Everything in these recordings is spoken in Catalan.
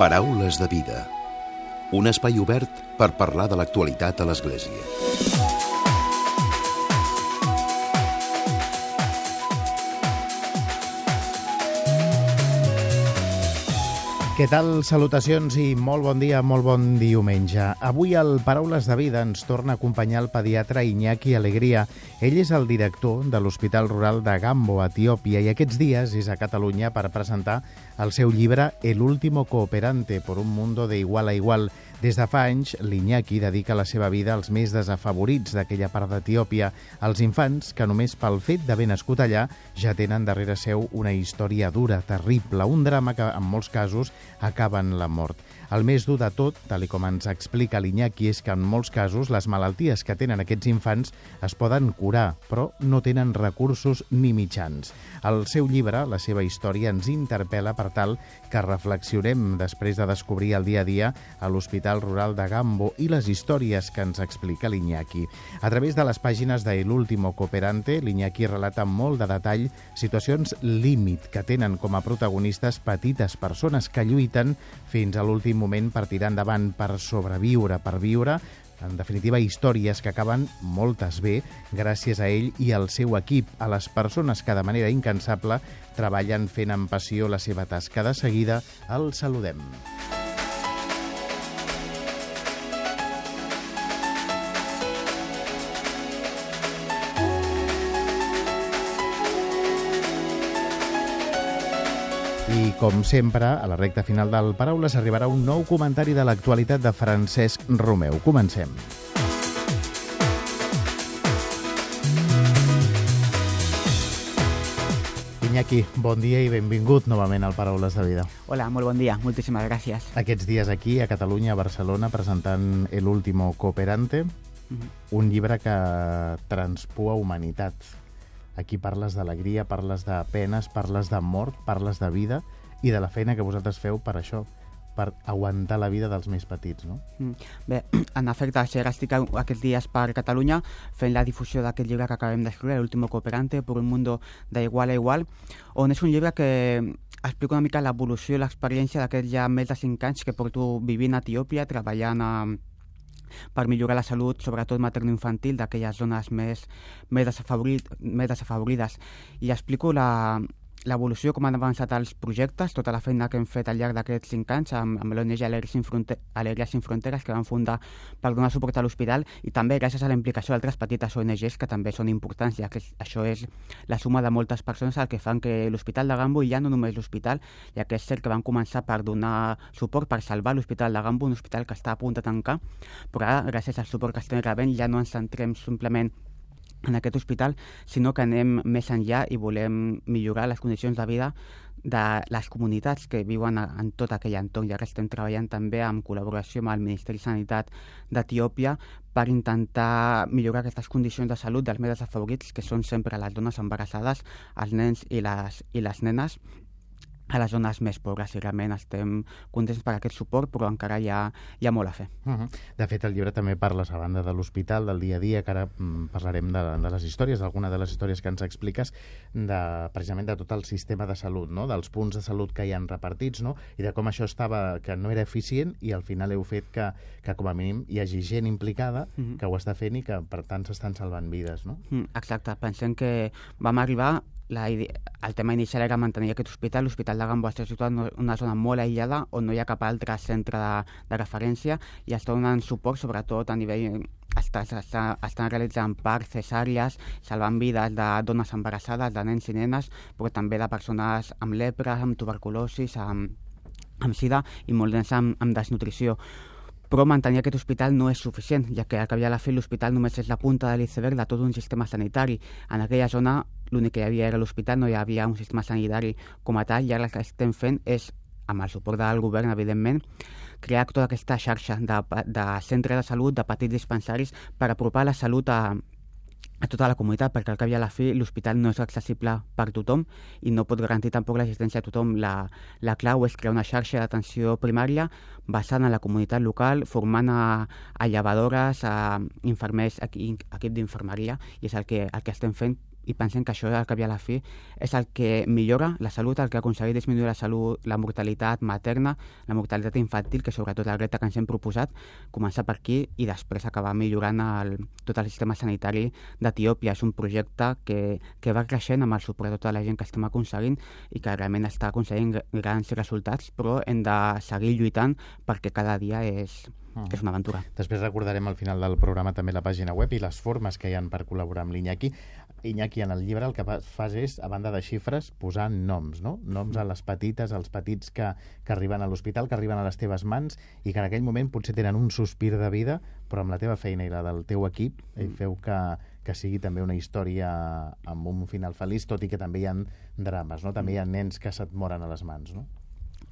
Paraules de vida. Un espai obert per parlar de l'actualitat a l'Església. Què tal? Salutacions i molt bon dia, molt bon diumenge. Avui al Paraules de Vida ens torna a acompanyar el pediatre Iñaki Alegria. Ell és el director de l'Hospital Rural de Gambo, Etiòpia, i aquests dies és a Catalunya per presentar el seu llibre El último cooperante por un mundo de igual a igual, des de fa anys, l'Iñaki dedica la seva vida als més desafavorits d'aquella part d'Etiòpia, als infants que només pel fet d'haver nascut allà ja tenen darrere seu una història dura, terrible, un drama que en molts casos acaba en la mort. El més dur de tot, tal com ens explica l'Iñaki, és que en molts casos les malalties que tenen aquests infants es poden curar, però no tenen recursos ni mitjans. El seu llibre, la seva història, ens interpel·la per tal que reflexionem després de descobrir el dia a dia a l'Hospital Rural de Gambo i les històries que ens explica l'Iñaki. A través de les pàgines de L'Último Cooperante, l'Iñaki relata amb molt de detall situacions límit que tenen com a protagonistes petites persones que lluiten fins a l'últim moment per tirar endavant, per sobreviure, per viure, en definitiva, històries que acaben moltes bé gràcies a ell i al seu equip, a les persones que de manera incansable treballen fent amb passió la seva tasca. De seguida el saludem. I, com sempre, a la recta final del Paraules arribarà un nou comentari de l'actualitat de Francesc Romeu. Comencem. Iñaki, bon dia i benvingut novament al Paraules de Vida. Hola, molt bon dia, moltíssimes gràcies. Aquests dies aquí, a Catalunya, a Barcelona, presentant El último cooperante, mm -hmm. un llibre que transpua humanitat, Aquí parles d'alegria, parles de penes, parles de mort, parles de vida i de la feina que vosaltres feu per això, per aguantar la vida dels més petits, no? Mm. Bé, en efecte, això estic aquests dies per Catalunya fent la difusió d'aquest llibre que acabem d'escriure, L'último cooperante, por un mundo de igual a igual, on és un llibre que explica una mica l'evolució i l'experiència d'aquests ja més de 5 anys que porto vivint a Etiòpia, treballant a, per millorar la salut, sobretot materno-infantil, d'aquelles zones més, més, desafavorit, més desafavorides. I explico la, l'evolució, com han avançat els projectes, tota la feina que hem fet al llarg d'aquests cinc anys amb, amb l'ONG Alegria Sin, Fronte Sin Fronteres, que van fundar per donar suport a l'hospital, i també gràcies a la implicació d'altres petites ONGs que també són importants, ja que això és la suma de moltes persones el que fan que l'Hospital de Gambo, i ja no només l'hospital, ja que és cert que van començar per donar suport per salvar l'Hospital de Gambo, un hospital que està a punt de tancar, però ara, gràcies al suport que estem rebent, ja no ens centrem simplement en aquest hospital, sinó que anem més enllà i volem millorar les condicions de vida de les comunitats que viuen en tot aquell entorn. I ara estem treballant també en col·laboració amb el Ministeri de Sanitat d'Etiòpia per intentar millorar aquestes condicions de salut dels més desafavorits, que són sempre les dones embarassades, els nens i les, i les nenes, a les zones més pobres i realment estem contents per aquest suport, però encara hi ha, hi ha molt a fer. Uh -huh. De fet, el llibre també parles a banda de l'hospital, del dia a dia, que ara mm, parlarem de, de les històries, d'alguna de les històries que ens expliques, de, precisament de tot el sistema de salut, no? dels punts de salut que hi han repartits, no? i de com això estava, que no era eficient, i al final heu fet que, que com a mínim hi hagi gent implicada uh -huh. que ho està fent i que per tant s'estan salvant vides. No? Uh -huh. Exacte, pensem que vam arribar la, el tema inicial era mantenir aquest hospital. L'Hospital de Gambo està situat en una zona molt aïllada on no hi ha cap altre centre de, de referència i està donant suport sobretot a nivell està, està, estan realitzant parts cesàries, salvant vides de dones embarassades, de nens i nenes, però també de persones amb lepra, amb tuberculosis, amb, amb sida i molts nens amb, amb desnutrició però mantenir aquest hospital no és suficient, ja que al cap i a la fi l'hospital només és la punta de l'iceberg de tot un sistema sanitari. En aquella zona l'únic que hi havia era l'hospital, no hi havia un sistema sanitari com a tal, i ara el que estem fent és, amb el suport del govern, evidentment, crear tota aquesta xarxa de, de centres de salut, de petits dispensaris, per apropar la salut a, a tota la comunitat, perquè al cap i a la fi l'hospital no és accessible per tothom i no pot garantir tampoc l'assistència a tothom. La, la clau és crear una xarxa d'atenció primària basada en la comunitat local, formant a, a llevadores, a infermers, a equip d'infermeria, i és el que, el que estem fent i pensem que això, al cap i a la fi, és el que millora la salut, el que aconsegueix disminuir la salut, la mortalitat materna, la mortalitat infantil, que sobretot el repte que ens hem proposat, començar per aquí i després acabar millorant el, tot el sistema sanitari d'Etiòpia. És un projecte que, que va creixent amb el suport de tota la gent que estem aconseguint i que realment està aconseguint grans resultats, però hem de seguir lluitant perquè cada dia és, -huh. és una aventura. Després recordarem al final del programa també la pàgina web i les formes que hi han per col·laborar amb l'Iñaki. Iñaki, en el llibre el que fas és, a banda de xifres, posar noms, no? Noms a les petites, als petits que, que arriben a l'hospital, que arriben a les teves mans i que en aquell moment potser tenen un sospir de vida, però amb la teva feina i la del teu equip eh, mm. feu que, que sigui també una història amb un final feliç, tot i que també hi ha drames, no? També hi ha nens que se't moren a les mans, no?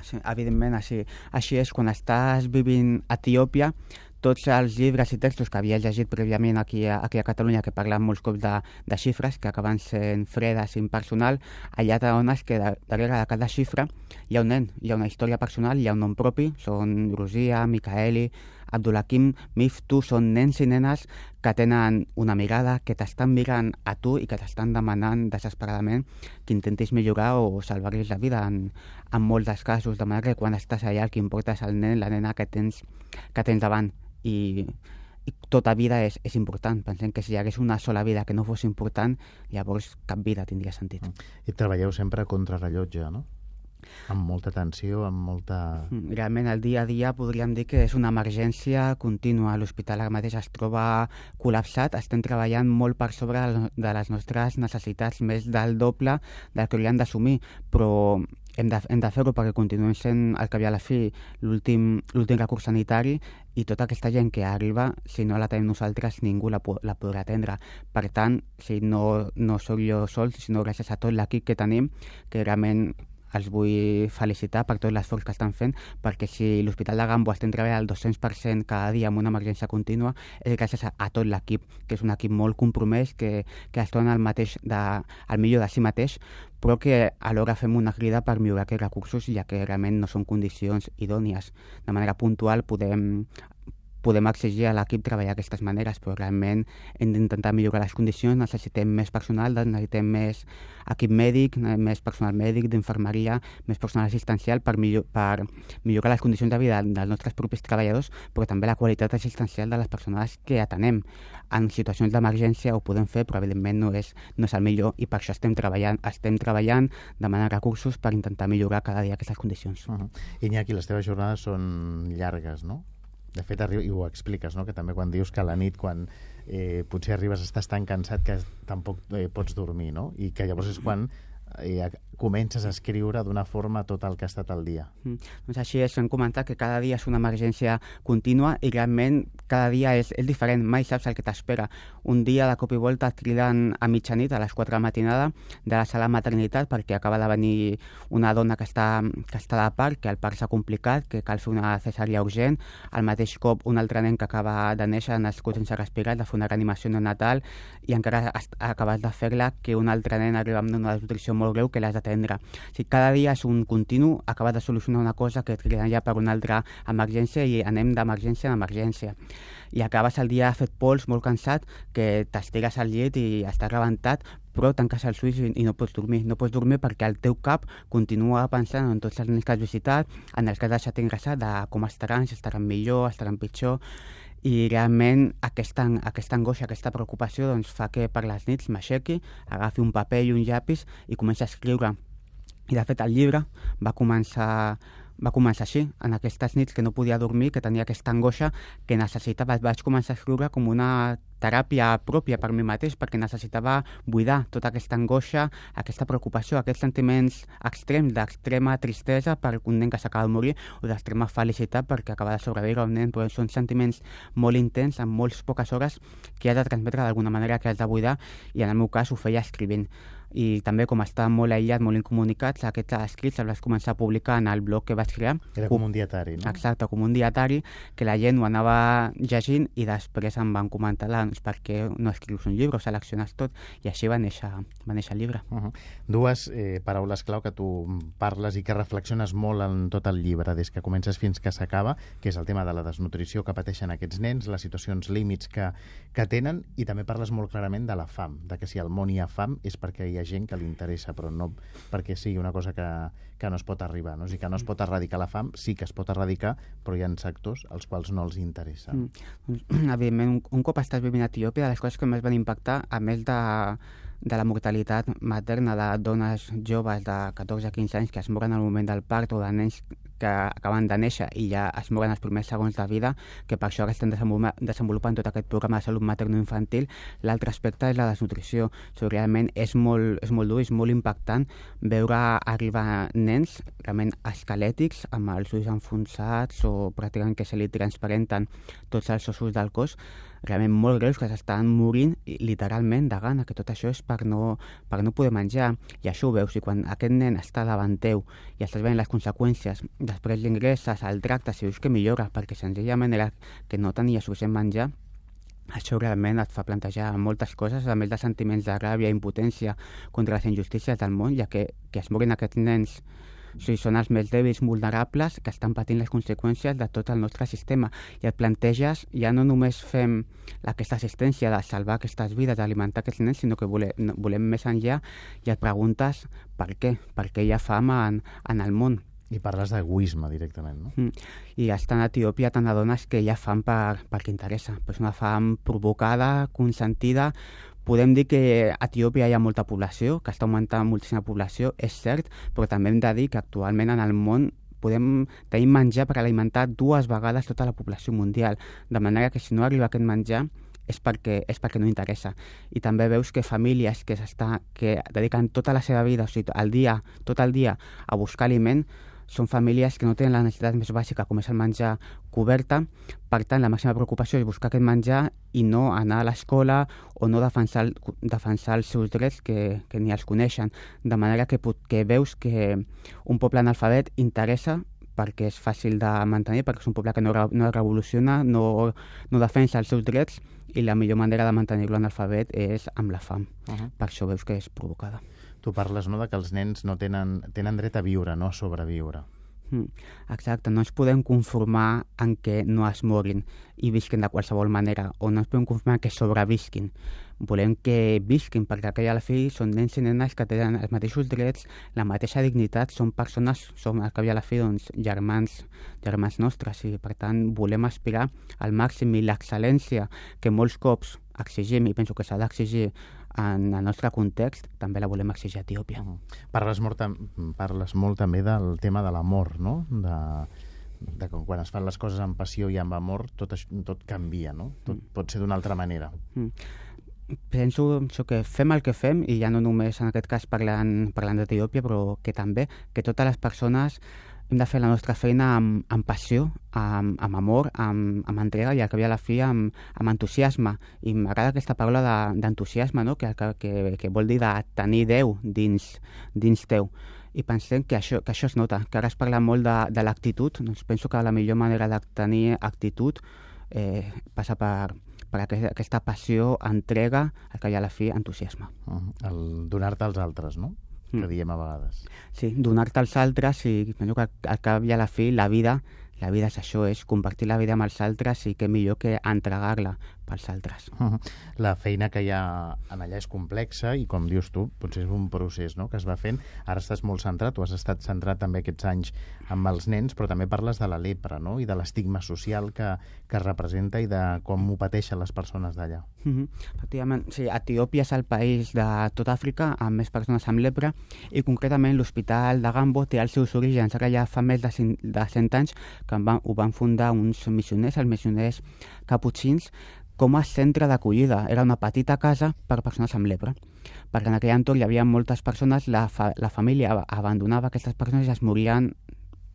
Sí, evidentment, així, així és. Quan estàs vivint a Etiòpia, tots els llibres i textos que havia llegit prèviament aquí a, aquí a Catalunya, que parlen molts cops de, de xifres, que acaben sent fredes i impersonal, allà t'adones que darrere de cada xifra hi ha un nen, hi ha una història personal, hi ha un nom propi, són Rosia, Micaeli, Abdulakim, Miftu, són nens i nenes que tenen una mirada, que t'estan mirant a tu i que t'estan demanant desesperadament que intentis millorar o salvar-los la vida en, en molts dels casos, de manera que quan estàs allà el que importa és el nen, la nena que tens, que tens davant i, i tota vida és, és important. Pensem que si hi hagués una sola vida que no fos important, llavors cap vida tindria sentit. Mm. I treballeu sempre contra rellotge, no? Amb molta tensió, amb molta... Mm, realment, el dia a dia podríem dir que és una emergència contínua. L'hospital ara mateix es troba col·lapsat. Estem treballant molt per sobre de les nostres necessitats, més del doble del que hauríem d'assumir, però hem de, hem de fer-ho perquè continuem sent, al cap i a la fi, l'últim recurs sanitari i tota aquesta gent que arriba, si no la tenim nosaltres, ningú la, la podrà atendre. Per tant, si no, no sóc jo sol, sinó gràcies a tot l'equip que tenim, que realment els vull felicitar per tot l'esforç que estan fent, perquè si l'Hospital de Gambo estem treballant al 200% cada dia amb una emergència contínua, és gràcies a, a tot l'equip, que és un equip molt compromès, que, que es dona el, mateix de, el millor de si mateix, però que alhora fem una crida per millorar aquests recursos, ja que realment no són condicions idònies. De manera puntual podem podem exigir a l'equip treballar d'aquestes maneres, però realment hem d'intentar millorar les condicions, necessitem més personal, necessitem més equip mèdic, més personal mèdic, d'infermeria, més personal assistencial per, millor, per millorar les condicions de vida dels nostres propis treballadors, però també la qualitat assistencial de les persones que atenem. En situacions d'emergència ho podem fer, però evidentment no és, no és el millor i per això estem treballant, estem treballant demanant recursos per intentar millorar cada dia aquestes condicions. Uh -huh. Iñaki, les teves jornades són llargues, no? De fet, i ho expliques, no? que també quan dius que a la nit, quan eh, potser arribes, estàs tan cansat que tampoc eh, pots dormir, no? I que llavors és quan eh, comences a escriure d'una forma tot el que ha estat el dia. Mm. Doncs així és, hem comentat que cada dia és una emergència contínua i realment cada dia és, és diferent, mai saps el que t'espera. Un dia de cop i volta et criden a mitjanit, a les 4 de la matinada, de la sala maternitat perquè acaba de venir una dona que està, que està de part, que el part s'ha complicat, que cal fer una cesària urgent, al mateix cop un altre nen que acaba de néixer nascut sense respirar, de fer una reanimació neonatal i encara acabes de fer-la que un altre nen arriba amb una desnutrició molt greu que l'has de atendre. O sigui, cada dia és un continu, acaba de solucionar una cosa que et ja per una altra emergència i anem d'emergència en emergència. I acabes el dia fet pols, molt cansat, que t'estigues al llit i estàs rebentat, però tanques els ulls i, i no pots dormir. No pots dormir perquè el teu cap continua pensant en tots els nens que has visitat, en els que has deixat ingressar, de com estaran, si estaran millor, estaran pitjor, i realment aquesta, aquesta angoixa, aquesta preocupació doncs, fa que per les nits m'aixequi, agafi un paper i un llapis i comenci a escriure. I de fet el llibre va començar va començar així, en aquestes nits que no podia dormir, que tenia aquesta angoixa que necessitava, vaig començar a escriure com una teràpia pròpia per mi mateix, perquè necessitava buidar tota aquesta angoixa, aquesta preocupació, aquests sentiments extrems d'extrema tristesa per un nen que s'acaba de morir o d'extrema felicitat perquè acaba de sobreviure un nen, però són sentiments molt intens, en moltes poques hores, que has de transmetre d'alguna manera que has de buidar i en el meu cas ho feia escrivint. I també com està molt aïllat, molt incomunicats, aquests escrits els vas començar a publicar en el blog que vaig crear. Era com un dietari, no? Exacte, com un dietari, que la gent ho anava llegint i després em van comentar doncs, per què no escrius un llibre o selecciones tot, i així va néixer, va néixer el llibre. Uh -huh. Dues eh, paraules clau que tu parles i que reflexiones molt en tot el llibre, des que comences fins que s'acaba, que és el tema de la desnutrició que pateixen aquests nens, les situacions límits que, que tenen, i també parles molt clarament de la fam, de que si al món hi ha fam és perquè hi ha gent que li interessa, però no perquè sigui una cosa que, que no es pot arribar. No? O sigui, que no es pot erradicar la fam, sí que es pot erradicar, però hi ha sectors als quals no els interessa. Mm. Doncs, evidentment, un, un cop estàs vivint a Etiòpia, les coses que més van impactar, a més de de la mortalitat materna de dones joves de 14 a 15 anys que es moren al moment del part o de nens que acaben de néixer i ja es moren els primers segons de vida, que per això ara estem desenvolupant tot aquest programa de salut materno-infantil. L'altre aspecte és la desnutrició. O sigui, realment és molt, és molt dur, és molt impactant veure arribar nens realment esquelètics, amb els ulls enfonsats o pràcticament que se li transparenten tots els ossos del cos, realment molt greus que s'estan morint literalment de gana, que tot això és per no, per no poder menjar. I això ho veus, i quan aquest nen està davant teu i estàs veient les conseqüències, després l'ingresses, el tractes i veus que millora, perquè senzillament era que no tenia suficient menjar, això realment et fa plantejar moltes coses, a més de sentiments de ràbia i impotència contra les injustícies del món, ja que, que es morin aquests nens o sigui, són els més dèbils vulnerables que estan patint les conseqüències de tot el nostre sistema. I et planteges, ja no només fem aquesta assistència de salvar aquestes vides, d'alimentar aquests nens, sinó que volem, volem més enllà i et preguntes per què, per què hi ha fam en, en el món. I parles d'egoisme directament, no? Mm. I estant a Etiòpia te n'adones que hi ha fam per, per què interessa. Però és una fam provocada, consentida, podem dir que a Etiòpia hi ha molta població, que està augmentant moltíssima població, és cert, però també hem de dir que actualment en el món podem tenir menjar per alimentar dues vegades tota la població mundial, de manera que si no arriba aquest menjar és perquè, és perquè no interessa. I també veus que famílies que, que dediquen tota la seva vida, o sigui, el dia, tot el dia, a buscar aliment, són famílies que no tenen la necessitat més bàsica, com és el menjar coberta. Per tant, la màxima preocupació és buscar aquest menjar i no anar a l'escola o no defensar, defensar els seus drets que, que ni els coneixen. De manera que, que veus que un poble analfabet interessa perquè és fàcil de mantenir, perquè és un poble que no, no revoluciona, no, no defensa els seus drets i la millor manera de mantenir-lo analfabet és amb la fam. Uh -huh. Per això veus que és provocada tu parles no, de que els nens no tenen, tenen dret a viure, no a sobreviure. Mm, exacte, no ens podem conformar en que no es morin i visquin de qualsevol manera, o no ens podem conformar que sobrevisquin. Volem que visquin, perquè aquella la fi són nens i nenes que tenen els mateixos drets, la mateixa dignitat, són persones, som al cap i a la fi doncs, germans, germans nostres, i per tant volem aspirar al màxim i l'excel·lència que molts cops exigim, i penso que s'ha d'exigir en el nostre context també la volem exigir a Etiòpia. Uh -huh. parles, molt, parles molt també del tema de l'amor, no? De, de com quan es fan les coses amb passió i amb amor tot, tot canvia, no? Tot mm. pot ser d'una altra manera. Mm. Penso això, que fem el que fem, i ja no només en aquest cas parlant, parlant d'Etiòpia, però que també que totes les persones hem de fer la nostra feina amb, amb passió, amb, amb amor, amb, amb entrega i al cap i a la fi amb, amb entusiasme. I m'agrada aquesta paraula d'entusiasme, no? que, que, que vol dir de tenir Déu dins, dins teu. I pensem que això, que això es nota, que ara es parla molt de, de l'actitud, doncs penso que la millor manera de tenir actitud eh, passa per, per aquesta passió, entrega, al cap i a la fi, entusiasme. Uh -huh. El donar-te als altres, no? Que mm. diem a vegades. Sí, donar-te als altres i penso que al cap i a la fi la vida la vida és això, és compartir la vida amb els altres i que millor que entregar-la pels altres. Uh -huh. La feina que hi ha en allà és complexa i, com dius tu, potser és un procés no?, que es va fent. Ara estàs molt centrat, tu has estat centrat també aquests anys amb els nens, però també parles de la lepra no? i de l'estigma social que, que representa i de com ho pateixen les persones d'allà. Uh -huh. Efectivament, sí, Etiòpia és el país de tot Àfrica amb més persones amb lepra i concretament l'Hospital de Gambo té els seus orígens ara ja fa més de 100, de 100 anys que van, ho van fundar uns missioners, els missioners caputxins, com a centre d'acollida. Era una petita casa per persones amb lepra, perquè en aquell entorn hi havia moltes persones, la, fa, la família abandonava aquestes persones i es morien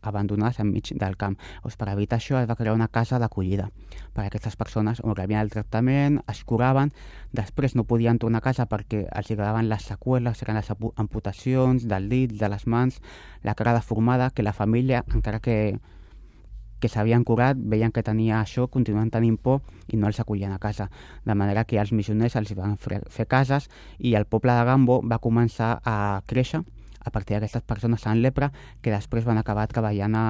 abandonades enmig del camp. Doncs per evitar això es va crear una casa d'acollida per a aquestes persones on rebien el tractament, es curaven, després no podien tornar a casa perquè els agradaven les seqüeles, eren les amputacions del dit, de les mans, la cara deformada, que la família, encara que que s'havien curat, veien que tenia això, continuen tenint por i no els acollien a casa. De manera que els missioners els van fer cases i el poble de Gambo va començar a créixer a partir d'aquestes persones amb lepra que després van acabar treballant a,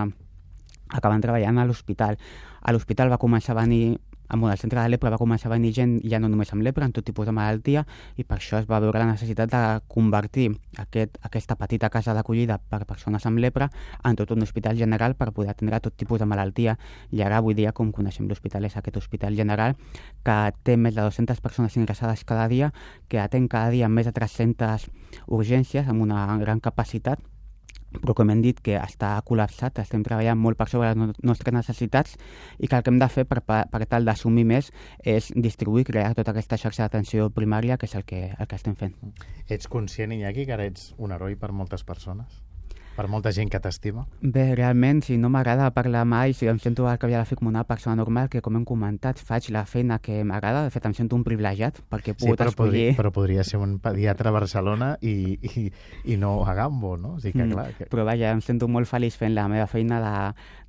acaben treballant a l'hospital. A l'hospital va començar a venir amb el centre de lepra va començar a venir gent ja no només amb lepra, amb tot tipus de malaltia, i per això es va veure la necessitat de convertir aquest, aquesta petita casa d'acollida per persones amb lepra en tot un hospital general per poder atendre tot tipus de malaltia. I ara, avui dia, com coneixem l'hospital, és aquest hospital general que té més de 200 persones ingressades cada dia, que atén cada dia més de 300 urgències amb una gran capacitat però com hem dit que està col·lapsat, estem treballant molt per sobre les nostres necessitats i que el que hem de fer per, per tal d'assumir més és distribuir, crear tota aquesta xarxa d'atenció primària, que és el que, el que estem fent. Ets conscient, Iñaki, que ara ets un heroi per moltes persones? Per molta gent que t'estima? Bé, realment, si no m'agrada parlar mai, si em sento que havia de fer com una persona normal, que com hem comentat, faig la feina que m'agrada, de fet em sento un privilegiat, perquè he pogut sí, però escollir... Podria, però podria ser un pediatre a Barcelona i, i, i no a Gambo, no? O sigui que, mm, clar... Que... Però vaja, em sento molt feliç fent la meva feina de,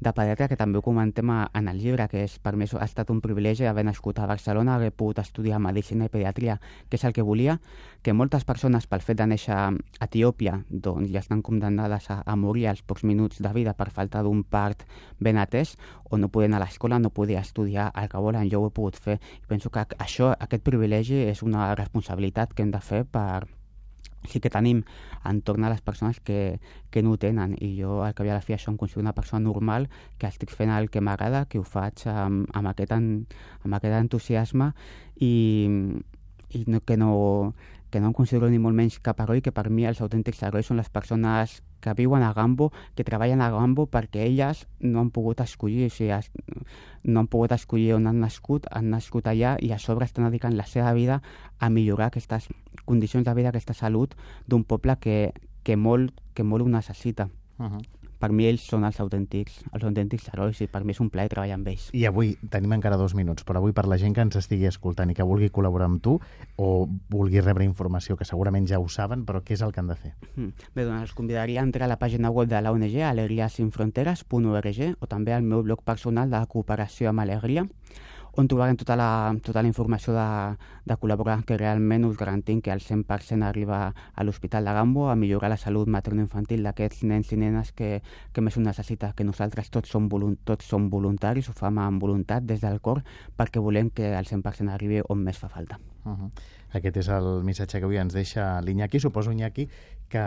de pediatre, que també ho comentem en el llibre, que és, per mi ha estat un privilegi haver nascut a Barcelona, haver pogut estudiar Medicina i Pediatria, que és el que volia, que moltes persones, pel fet de néixer a Etiòpia, doncs ja estan condemnades a, a morir als pocs minuts de vida per falta d'un part ben atès, o no poder anar a l'escola, no poder estudiar el que volen, jo ho he pogut fer. I penso que això, aquest privilegi és una responsabilitat que hem de fer per, sí que tenim entorn a les persones que, que no ho tenen i jo al cap i a la fi això em considero una persona normal que estic fent el que m'agrada, que ho faig amb, amb, aquest, en, amb aquest entusiasme i, i no, que no que no em considero ni molt menys cap heroi, que per mi els autèntics herois són les persones que viuen a Gambo, que treballen a Gambo perquè elles no han pogut escollir, o sigui, no han pogut escollir on han nascut, han nascut allà i a sobre estan dedicant la seva vida a millorar aquestes condicions de vida, aquesta salut d'un poble que, que, molt, que molt ho necessita. Uh -huh per mi ells són els autèntics, els autèntics herois i per mi és un plaer treballar amb ells. I avui tenim encara dos minuts, però avui per la gent que ens estigui escoltant i que vulgui col·laborar amb tu o vulgui rebre informació, que segurament ja ho saben, però què és el que han de fer? Mm. Bé, doncs els convidaria a entrar a la pàgina web de la ONG, alegriasinfronteres.org, o també al meu blog personal de cooperació amb alegria, on trobarem tota la, tota la informació de, de col·laborar, que realment us garantim que el 100% arriba a l'Hospital de Gambo a millorar la salut materno-infantil d'aquests nens i nenes que, que més ho necessita, que nosaltres tots som, tots som voluntaris, ho fem amb voluntat des del cor, perquè volem que el 100% arribi on més fa falta. Uh -huh. Aquest és el missatge que avui ens deixa l'Iñaki. Suposo, Iñaki, que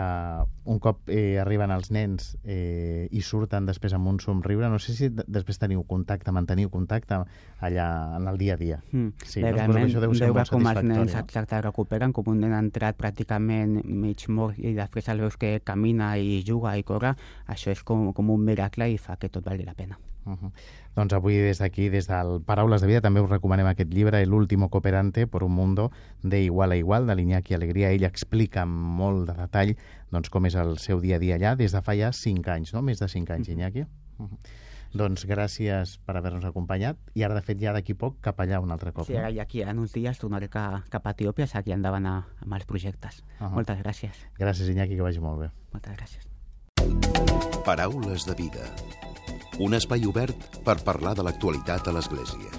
un cop eh, arriben els nens eh, i surten després amb un somriure, no sé si després teniu contacte, manteniu contacte allà en el dia a dia. Mm. Sí, Bé, no? realment, això deu molt com els nens exacte recuperen, com un nen ha entrat pràcticament mig mort i després el veus que camina i juga i corre, això és com, com un miracle i fa que tot valgui la pena. Uh -huh. Doncs avui des d'aquí, des del Paraules de Vida, també us recomanem aquest llibre, El último cooperante por un mundo de igual a igual, de l'Iñaki Alegria. Ell explica amb molt de detall doncs, com és el seu dia a dia allà, des de fa ja 5 anys, no? Més de 5 anys, Iñaki. Uh -huh. Doncs gràcies per haver-nos acompanyat i ara, de fet, ja d'aquí poc cap allà un altre cop. Sí, ara ja aquí en uns dies tornaré cap, cap a Etiòpia, aquí endavant a, amb els projectes. Uh -huh. Moltes gràcies. Gràcies, Iñaki, que vagi molt bé. Moltes gràcies. Paraules de vida un espai obert per parlar de l'actualitat a l'Església.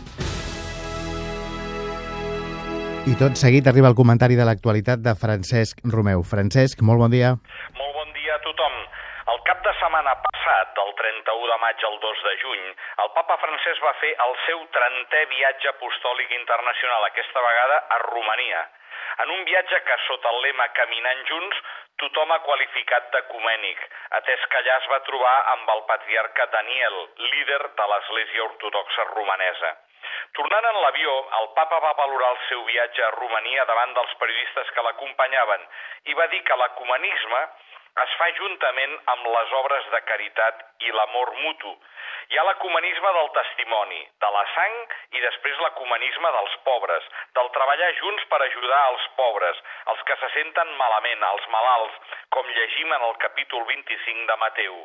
I tot seguit arriba el comentari de l'actualitat de Francesc Romeu. Francesc, molt bon dia. Molt bon dia a tothom. El cap de setmana passat, del 31 de maig al 2 de juny, el papa francès va fer el seu 30è viatge apostòlic internacional, aquesta vegada a Romania. En un viatge que, sota el lema Caminant Junts, tothom ha qualificat d'ecumènic, atès que allà es va trobar amb el patriarca Daniel, líder de l'Església Ortodoxa Romanesa. Tornant en l'avió, el papa va valorar el seu viatge a Romania davant dels periodistes que l'acompanyaven i va dir que l'ecumenisme es fa juntament amb les obres de caritat i l'amor mutu. Hi ha l'ecumenisme del testimoni, de la sang i després l'ecumenisme dels pobres, del treballar junts per ajudar els pobres, els que se senten malament, els malalts, com llegim en el capítol 25 de Mateu.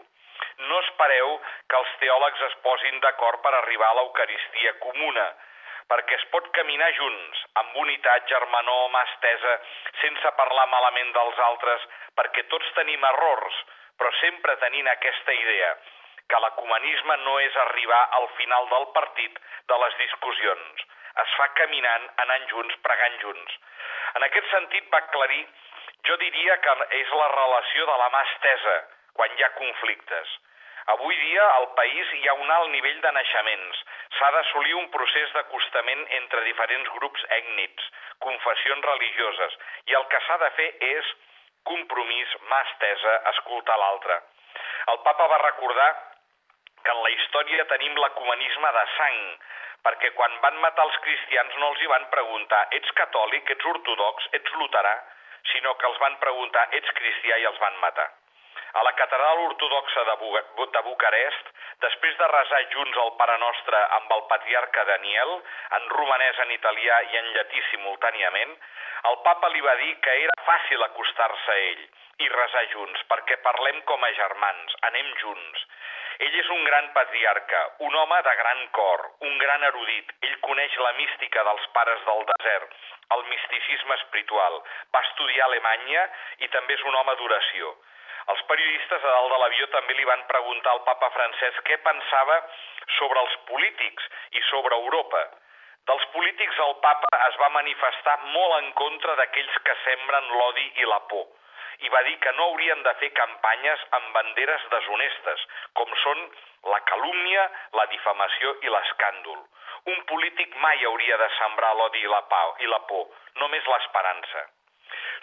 No espereu que els teòlegs es posin d'acord per arribar a l'Eucaristia comuna, perquè es pot caminar junts, amb unitat, germanor, mà estesa, sense parlar malament dels altres, perquè tots tenim errors, però sempre tenint aquesta idea, que l'ecumenisme no és arribar al final del partit de les discussions. Es fa caminant, anant junts, pregant junts. En aquest sentit va aclarir, jo diria que és la relació de la mà estesa, quan hi ha conflictes. Avui dia al país hi ha un alt nivell de naixements. S'ha d'assolir un procés d'acostament entre diferents grups ètnics, confessions religioses, i el que s'ha de fer és compromís, mà estesa, escoltar l'altre. El papa va recordar que en la història tenim l'ecumenisme de sang, perquè quan van matar els cristians no els hi van preguntar ets catòlic, ets ortodox, ets luterà, sinó que els van preguntar ets cristià i els van matar. A la catedral ortodoxa de, Bu de Bucarest, després de resar junts el Pare Nostre amb el patriarca Daniel, en romanès, en italià i en llatí simultàniament, el papa li va dir que era fàcil acostar-se a ell i resar junts, perquè parlem com a germans, anem junts. Ell és un gran patriarca, un home de gran cor, un gran erudit. Ell coneix la mística dels pares del desert, el misticisme espiritual. Va estudiar a Alemanya i també és un home d'oració. Els periodistes a dalt de l'avió també li van preguntar al papa francès què pensava sobre els polítics i sobre Europa. Dels polítics el papa es va manifestar molt en contra d'aquells que sembren l'odi i la por i va dir que no haurien de fer campanyes amb banderes deshonestes, com són la calúmnia, la difamació i l'escàndol. Un polític mai hauria de sembrar l'odi i la pau i la por, només l'esperança.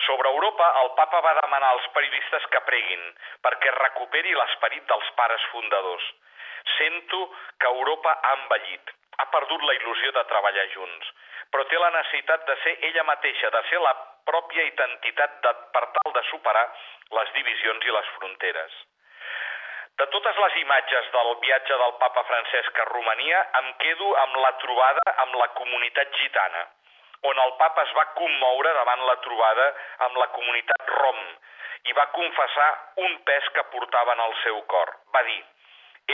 Sobre Europa, el papa va demanar als periodistes que preguin perquè recuperi l'esperit dels pares fundadors. Sento que Europa ha envellit, ha perdut la il·lusió de treballar junts, però té la necessitat de ser ella mateixa, de ser la pròpia identitat de, per tal de superar les divisions i les fronteres. De totes les imatges del viatge del papa Francesc a Romania, em quedo amb la trobada amb la comunitat gitana on el papa es va commoure davant la trobada amb la comunitat rom i va confessar un pes que portava en el seu cor. Va dir,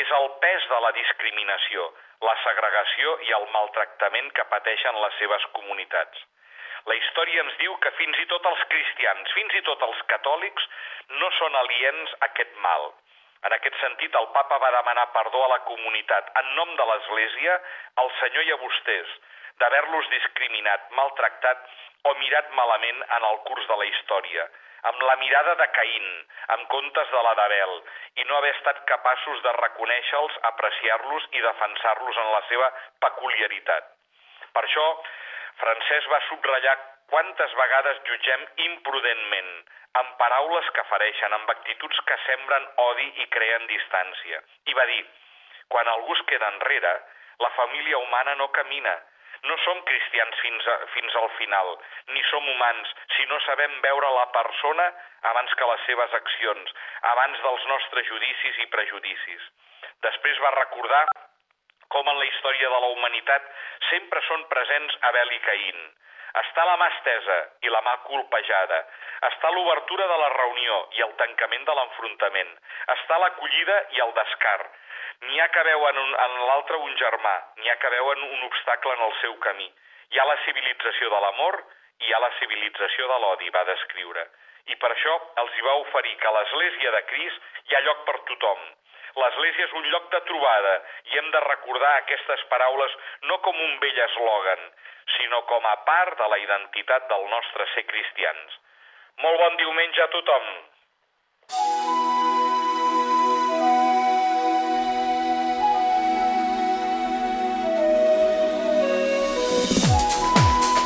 és el pes de la discriminació, la segregació i el maltractament que pateixen les seves comunitats. La història ens diu que fins i tot els cristians, fins i tot els catòlics, no són aliens a aquest mal. En aquest sentit, el papa va demanar perdó a la comunitat en nom de l'Església, al Senyor i a vostès, d'haver-los discriminat, maltractat o mirat malament en el curs de la història, amb la mirada de Caín, amb comptes de la d'Abel, i no haver estat capaços de reconèixer-los, apreciar-los i defensar-los en la seva peculiaritat. Per això, Francesc va subratllar quantes vegades jutgem imprudentment, amb paraules que fareixen, amb actituds que sembren odi i creen distància. I va dir, quan algú es queda enrere, la família humana no camina, no som cristians fins, a, fins al final, ni som humans, si no sabem veure la persona abans que les seves accions, abans dels nostres judicis i prejudicis. Després va recordar com en la història de la humanitat sempre són presents Abel i Caín. Està la mà estesa i la mà colpejada. Està l'obertura de la reunió i el tancament de l'enfrontament. Està l'acollida i el descart N'hi ha que veuen un, en l'altre un germà, n'hi ha que veuen un obstacle en el seu camí. Hi ha la civilització de l'amor i hi ha la civilització de l'odi, va descriure. I per això els hi va oferir que a l'Església de Cris hi ha lloc per tothom. L'Església és un lloc de trobada i hem de recordar aquestes paraules no com un vell eslògan, sinó com a part de la identitat del nostre ser cristians. Molt bon diumenge a tothom!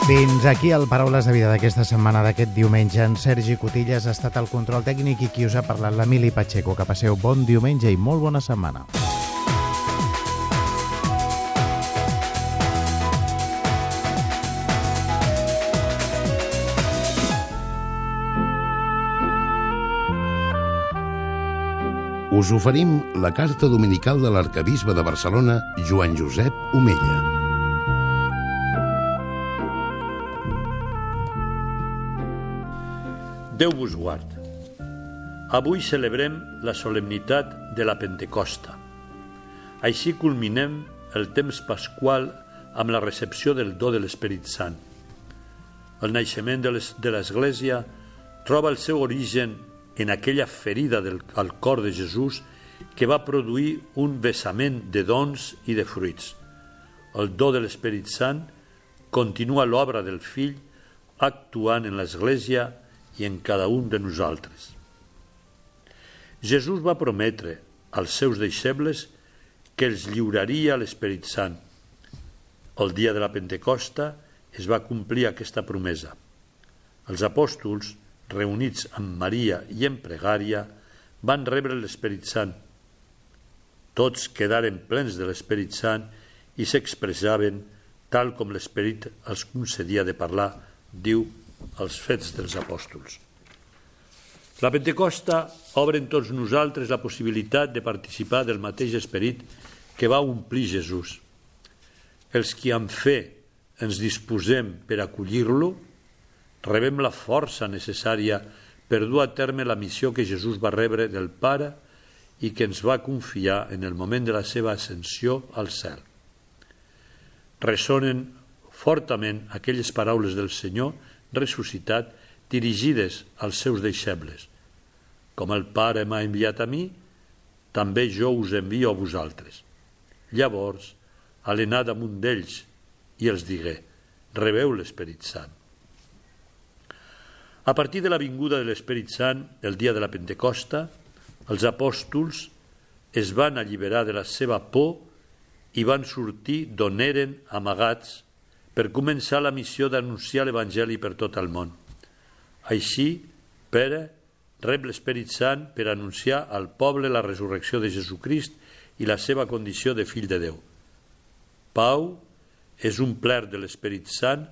Fins aquí el Paraules de Vida d'aquesta setmana, d'aquest diumenge. En Sergi Cotillas ha estat el control tècnic i qui us ha parlat, l'Emili Pacheco. Que passeu bon diumenge i molt bona setmana. Us oferim la carta dominical de l'arcabisbe de Barcelona, Joan Josep Omella. Déu vos guard. Avui celebrem la solemnitat de la Pentecosta. Així culminem el temps pasqual amb la recepció del do de l'Esperit Sant. El naixement de l'Església troba el seu origen en aquella ferida del, al cor de Jesús que va produir un vessament de dons i de fruits. El do de l'Esperit Sant continua l'obra del Fill actuant en l'Església i en cada un de nosaltres. Jesús va prometre als seus deixebles que els lliuraria l'Esperit Sant. El dia de la Pentecosta es va complir aquesta promesa. Els apòstols, reunits amb Maria i en pregària, van rebre l'Esperit Sant. Tots quedaren plens de l'Esperit Sant i s'expressaven tal com l'Esperit els concedia de parlar, diu els fets dels apòstols. La Pentecosta obre en tots nosaltres la possibilitat de participar del mateix esperit que va omplir Jesús. Els qui amb fe ens disposem per acollir-lo, rebem la força necessària per dur a terme la missió que Jesús va rebre del Pare i que ens va confiar en el moment de la seva ascensió al cel. Ressonen fortament aquelles paraules del Senyor ressuscitat dirigides als seus deixebles. Com el Pare m'ha enviat a mi, també jo us envio a vosaltres. Llavors, a l'anar damunt d'ells i els digué, rebeu l'Esperit Sant. A partir de la vinguda de l'Esperit Sant, el dia de la Pentecosta, els apòstols es van alliberar de la seva por i van sortir d'on eren amagats per començar la missió d'anunciar l'Evangeli per tot el món. Així, Pere rep l'Esperit Sant per anunciar al poble la resurrecció de Jesucrist i la seva condició de fill de Déu. Pau és un pler de l'Esperit Sant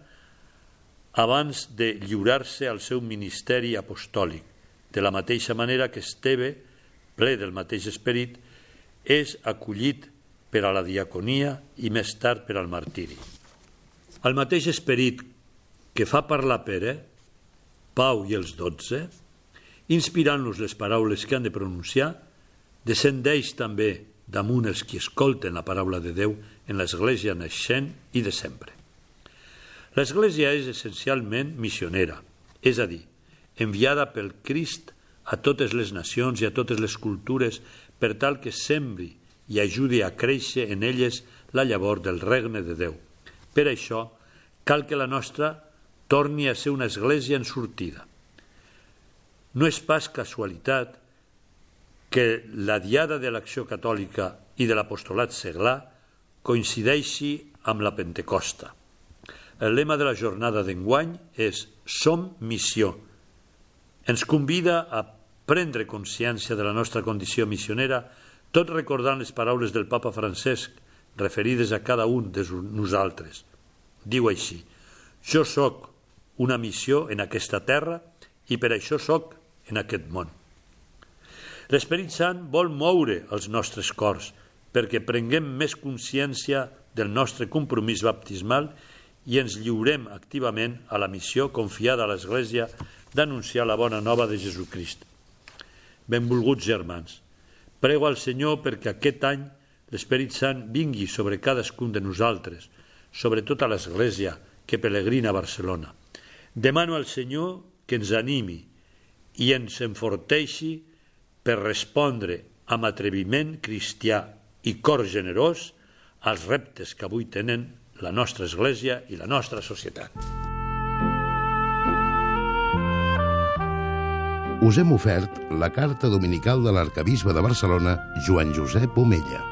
abans de lliurar-se al seu ministeri apostòlic, de la mateixa manera que Esteve, ple del mateix esperit, és acollit per a la diaconia i més tard per al martiri. El mateix esperit que fa parlar Pere, Pau i els dotze, inspirant-los les paraules que han de pronunciar, descendeix també damunt els qui escolten la paraula de Déu en l'Església naixent i de sempre. L'Església és essencialment missionera, és a dir, enviada pel Crist a totes les nacions i a totes les cultures per tal que sembri i ajudi a créixer en elles la llavor del regne de Déu. Per això, cal que la nostra torni a ser una església en sortida, no és pas casualitat que la diada de l'acció catòlica i de l'apostolat seglà coincideixi amb la Pentecosta. El lema de la jornada d'enguany és Som missió. Ens convida a prendre consciència de la nostra condició missionera, tot recordant les paraules del papa Francesc referides a cada un de nosaltres. Diu així, jo sóc una missió en aquesta terra i per això sóc en aquest món. L'Esperit Sant vol moure els nostres cors perquè prenguem més consciència del nostre compromís baptismal i ens lliurem activament a la missió confiada a l'Església d'anunciar la bona nova de Jesucrist. Benvolguts germans, prego al Senyor perquè aquest any l'Esperit Sant vingui sobre cadascun de nosaltres, sobretot a l'Església que pelegrina a Barcelona. Demano al Senyor que ens animi i ens enforteixi per respondre amb atreviment cristià i cor generós als reptes que avui tenen la nostra Església i la nostra societat. Us hem ofert la carta dominical de l'arcabisbe de Barcelona, Joan Josep Omella.